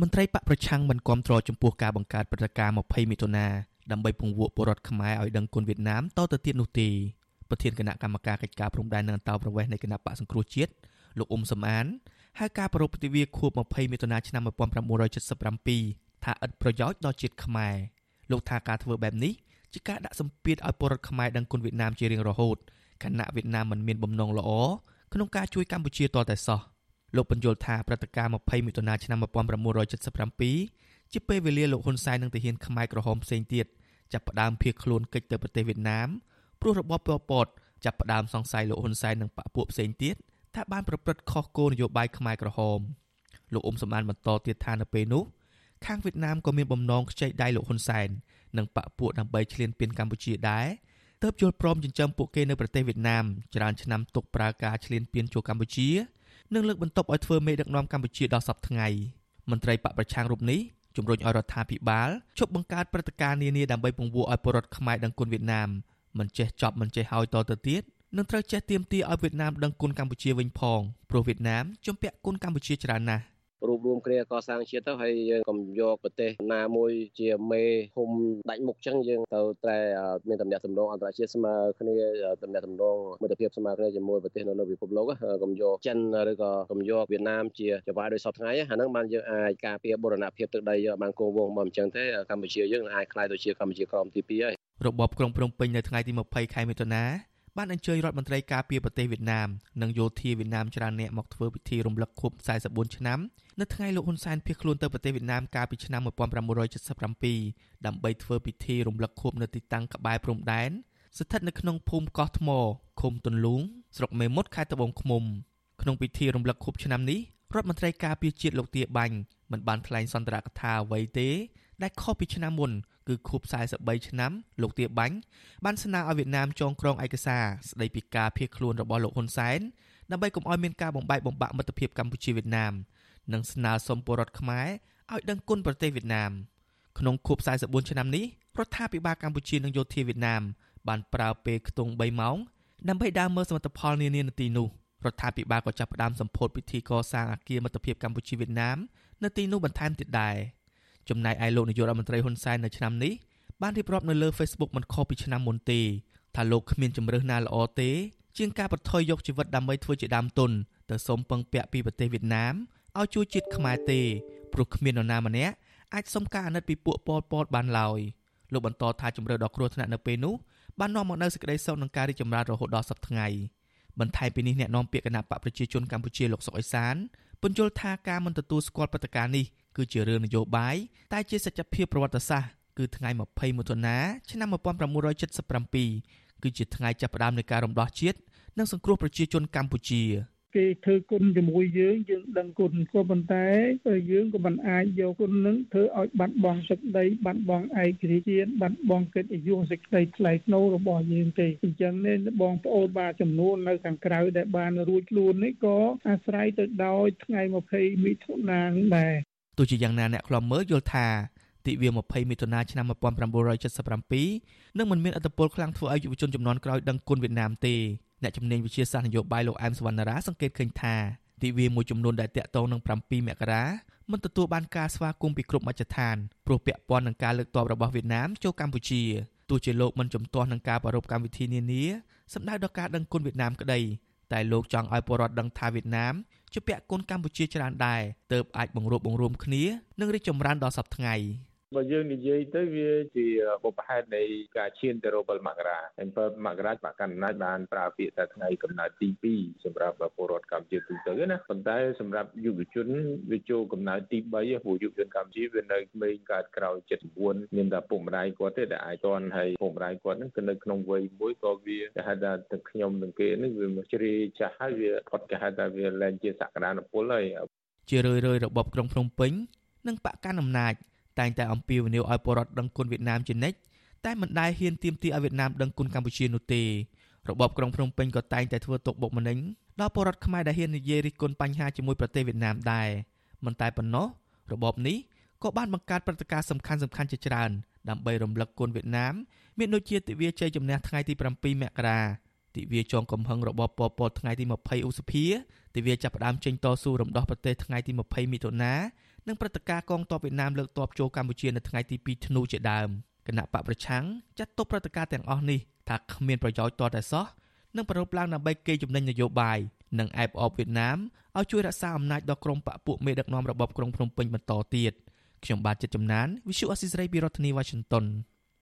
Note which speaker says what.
Speaker 1: មន្ត្រីបកប្រឆាំងមិនគាំទ្រចំពោះការបង្កើតព្រឹត្តិការណ៍20មិថុនាដើម្បីពង្វក់ពលរដ្ឋខ្មែរឲ្យដឹងគុណវៀតណាមតទៅទៀតនោះទេប្រធានគណៈកម្មការកិច្ចការព្រំដែននិងអន្តោប្រវេសន៍នៃគណៈបកសង្គ្រោះជាតិលោកអ៊ុំសំអានហៅការប្រពៃទិវាខួប20មិថុនាឆ្នាំ1977ថាឥតប្រយោជន៍ដល់ជាតិខ្មែរលោកថាការធ្វើបែបនេះជាការដាក់សម្ពាធឲ្យពលរដ្ឋខ្មែរដឹងគុណវៀតណាមជារៀងរហូតខណៈវៀតណាមមិនមានបំណងល្អក្នុងការជួយកម្ពុជាតតែសោះ លោកបញ្យល់ថាព្រឹត្តិការណ៍20មិថុនាឆ្នាំ1977ជាពេលវេលាលោកហ៊ុនសែននិងទាហានខ្មែរក្រហមផ្សេងទៀតចាប់ផ្ដើមភៀសខ្លួនកិច្ចទៅប្រទេសវៀតណាមព្រោះរបបប៉ុលពតចាប់ផ្ដើមសង្ស័យលោកហ៊ុនសែននិងបកពួកផ្សេងទៀតថាបានប្រព្រឹត្តខុសគោលនយោបាយខ្មែរក្រហមលោកអ៊ុំសំអានបន្តទៀតថានៅពេលនោះខាងវៀតណាមក៏មានបំណងខ្ចីដៃលោកហ៊ុនសែននិងបកពួកដើម្បីឈ្លានពានកម្ពុជាដែរទើបយល់ព្រមចិញ្ចឹមពួកគេនៅប្រទេសវៀតណាមច្រើនឆ្នាំទុកប្រើការឈ្លានពានចូលកម្ពុជា និងលើកបន្ទប់ឲ្យធ្វើមេដឹកនាំកម្ពុជាដល់សពថ្ងៃមន្ត្រីបកប្រឆាំងរូបនេះជំរុញឲ្យរដ្ឋាភិបាលជប់បង្កើតព្រឹត្តិការណ៍នានាដើម្បីពង្វក់ឲ្យពលរដ្ឋខ្មែរដឹងគុណវៀតណាមមិនចេះចប់មិនចេះហើយតទៅទៀតនឹងត្រូវចេះទៀមទាឲ្យវៀតណាមដឹងគុណកម្ពុជាវិញផងព្រោះវៀតណាមជំពាក់គុណកម្ពុជាច្រើនណាស់
Speaker 2: រួបរวมគ្នាកសាងជាតិទៅហើយយើងកុំយកប្រទេសណាមួយជាមេហុំដាច់មុខចឹងយើងទៅតែមានតំណែងតំណងអន្តរជាតិស្មើគ្នាតំណែងតំណងមិត្តភាពស្មើគ្នាជាមួយប្រទេសនៅលើពិភពលោកកុំយកចិនឬក៏កុំយកវៀតណាមជាចវាយដោយសពថ្ងៃអាហ្នឹងបានយើងអាចការពារបូរណភាពទឹកដីយើងបានគង់វង្សមកអញ្ចឹងទេកម្ពុជាយើងអាចខ្លាយទៅជាកម្ពុជាក្រមទី2ហើយ
Speaker 1: របបក្រុងភ្នំពេញនៅថ្ងៃទី20ខែមិថុនា បានអញ្ជើញរដ្ឋមន្ត្រីការពារប្រទេសវៀតណាមនិងយោធាវៀតណាមច្រើនអ្នកមកធ្វើពិធីរំលឹកខួប44ឆ្នាំនៅថ្ងៃលោកហ៊ុនសែនភៀសខ្លួនទៅប្រទេសវៀតណាមកាលពីឆ្នាំ1977ដើម្បីធ្វើពិធីរំលឹកខួបនៅទីតាំងក្បែរព្រំដែនស្ថិតនៅក្នុងភូមិកោះថ្មឃុំទុនលូងស្រុកមេមត់ខេត្តត្បូងឃ្មុំក្នុងពិធីរំលឹកខួបឆ្នាំនេះរដ្ឋមន្ត្រីការពារជាតិលោកទាបាញ់មិនបានថ្លែងសន្ទរកថាអ្វីទេដែលខុសពីឆ្នាំមុន គឺខួប43ឆ្នាំលោកទាបាញ់បានស្នើឲ្យវៀតណាមចងក្រងឯកសារស្ដីពីការភៀសខ្លួនរបស់លោកហ៊ុនសែនដើម្បីកុំឲ្យមានការបំបែកបំបាក់មិត្តភាពកម្ពុជាវៀតណាមនិងស្នើសុំពលរដ្ឋខ្មែរឲ្យដឹងគុណប្រទេសវៀតណាមក្នុងខួប44ឆ្នាំនេះរដ្ឋាភិបាលកម្ពុជានិងយោធាវៀតណាមបានប្រើពេលខ្ទង់3ម៉ោងដើម្បីដើរមើលសមិទ្ធផលនានានៅទីនោះរដ្ឋាភិបាលក៏ចាប់ផ្ដើមសម្ពោធពិធីកសាងអគារមិត្តភាពកម្ពុជាវៀតណាមនៅទីនោះបន្ថែមទៀតដែរ ចំណែកឯលោកនាយករដ្ឋមន្ត្រីហ៊ុនសែននៅឆ្នាំនេះបានរៀបរាប់នៅលើ Facebook មិនខុសពីឆ្នាំមុនទេថាលោកគ្មានជំរើសណាល្អទេជាងការប្រថុយយកជីវិតដើម្បីធ្វើជាដើមទុនទៅសុំពឹងពាក់ពីប្រទេសវៀតណាមឲ្យជួយជាតិខ្មែរទេព្រោះគ្មាននរណាម្នាក់អាចសុំការអាណិតពីពួកប៉ុលពតបានឡើយលោកបន្តថាជំរឿដ៏គ្រោះថ្នាក់នៅពេលនោះបាននាំមកនូវសេចក្តីសុខនិងការរីកចម្រើនរហូតដល់សប្តាហ៍ថ្ងៃបន្ថែមពីនេះអ្នកនាំពាក្យគណៈបកប្រជាជនកម្ពុជាលោកសុកអេសានពន្យល់ថាការមិនទទួលស្គាល់ព្រឹត្តិការណ៍នេះ គឺជារឿងនយោបាយតែជាសច្ចភាពប្រវត្តិសាស្ត្រគឺថ្ងៃ20មិថុនាឆ្នាំ1977គឺជាថ្ងៃចាប់ផ្ដើមនៃការរំដោះជាតិនិងសង្គ្រោះប្រជាជនកម្ពុជា
Speaker 3: គេធ្វើគុណជាមួយយើងយើងដឹងគុណក៏ប៉ុន្តែយើងក៏មិនអាចយកគុណនឹងធ្វើឲ្យបាត់បង់សេចក្តីបាត់បង់ឯករាជ្យជាតិបាត់បង់កិត្តិយសសេចក្តីថ្លៃថ្នូររបស់យើងទេអញ្ចឹងនេះបងប្អូនបាទចំនួននៅខាងក្រៅដែលបានរួចខ្លួននេះក៏អាស្រ័យទៅដោយថ្ងៃ20មិថុនានេះដែរ
Speaker 1: ទោះជាយ៉ាងណាអ្នកខ្លំមើលយល់ថាទិវា20មិថុនាឆ្នាំ1977នឹងមិនមានអត្តពលខ្លាំងធ្វើឲ្យយុវជនចំនួនក្រោយដឹងគុណវៀតណាមទេអ្នកជំនាញវិជាសាស្ត្រនយោបាយលោកអែមសវណ្ណារាសង្កេតឃើញថាទិវាមួយចំនួនដែលតាក់ទងនឹង7មករាមិនទទួលបានការស្វាគមន៍ពីគ្រប់មជ្ឈដ្ឋានព្រោះពាក់ព័ន្ធនឹងការលើកទ័ពរបស់វៀតណាមចូលកម្ពុជាទោះជាលោកមិនជំទាស់នឹងការប្រារព្ធកម្មវិធីនានាសម្ដៅដល់ការដឹងគុណវៀតណាមក្តីតែលោកចង់ឲ្យពលរដ្ឋដឹងថាវៀតណាម ជាពាក់គុណកម្ពុជាច្រើនដែរទើបអាចបង្រួបបង្រួមគ្នានិងរីកចម្រើនដល់សប្តាហ៍ថ្ងៃ
Speaker 4: បើយើងនិយាយទៅវាជាបុព្វហេតុនៃការឈានទៅរក7មករាហើយ7មករាបកណ្ដាលបានប្រើពាក្យថាថ្ងៃកំណើតទី2សម្រាប់ពលរដ្ឋកម្ពុជាទូទៅណាប៉ុន្តែសម្រាប់យុវជនវាចូលកំណើតទី3ព្រោះយុវជនកម្ពុជាវានៅក្មេងកើតក្រោយ79មានតែពុកម្ដាយគាត់ទេដែលអាចតន់ហើយពុកម្ដាយគាត់ហ្នឹងគឺនៅក្នុងវ័យមួយក៏វាគេហៅថាទឹកខ្ញុំនឹងគេហ្នឹងវាមកជ្រាចាស់ហើយវាគាត់គេហៅថាវាលែងជាសក្តានុពលហើយ
Speaker 1: ជារឿយៗរបបក្រុងភ្នំពេញនិងបកកាន់អំណាច តែងតែអំពាវនាវឲ្យពលរដ្ឋដឹងគុណវៀតណាមជានិច្ចតែមិនដែលហ៊ានទាមទារឲ្យវៀតណាមដឹងគុណកម្ពុជានោះទេរបបក្រុងភ្នំពេញក៏តែងតែធ្វើទុកបុកម្នេញដល់ពលរដ្ឋខ្មែរដែលហ៊ាននិយាយរិះគន់បញ្ហាជាមួយប្រទេសវៀតណាមដែរមិនតែប៉ុណ្ណោះរបបនេះក៏បានបង្កើតព្រឹត្តិការណ៍សំខាន់សំខាន់ជាច្រើនដើម្បីរំលឹកគុណវៀតណាមមានដូចជាទិវាជ័យជំនះថ្ងៃទី7មករាទិវាចងកំហឹងរបបប៉ុលពតថ្ងៃទី20ឧសភាទិវាចាប់ផ្ដើមចេញតស៊ូរំដោះប្រទេសថ្ងៃទី20មិថុនា និងព្រឹត្តិការណ៍កងទ័ពវៀតណាមលើកទ័ពចូលកម្ពុជានៅថ្ងៃទី2ធ្នូជាដើមគណៈបកប្រឆាំងចាត់ទុកព្រឹត្តិការណ៍ទាំងអស់នេះថាគ្មានប្រយោជន៍ទាល់តែសោះនិងប្ររពឡើងដើម្បីកេរចំណេញនយោបាយនិងអែបអបវៀតណាមឲ្យជួយរក្សាអំណាចដល់ក្រុមបកពួកមេដឹកនាំរបបក្រុងភ្នំពេញបន្តទៀតខ្ញុំបាទចិត្តចំណាន Visual Assisray ពីរដ្ឋធានី Washington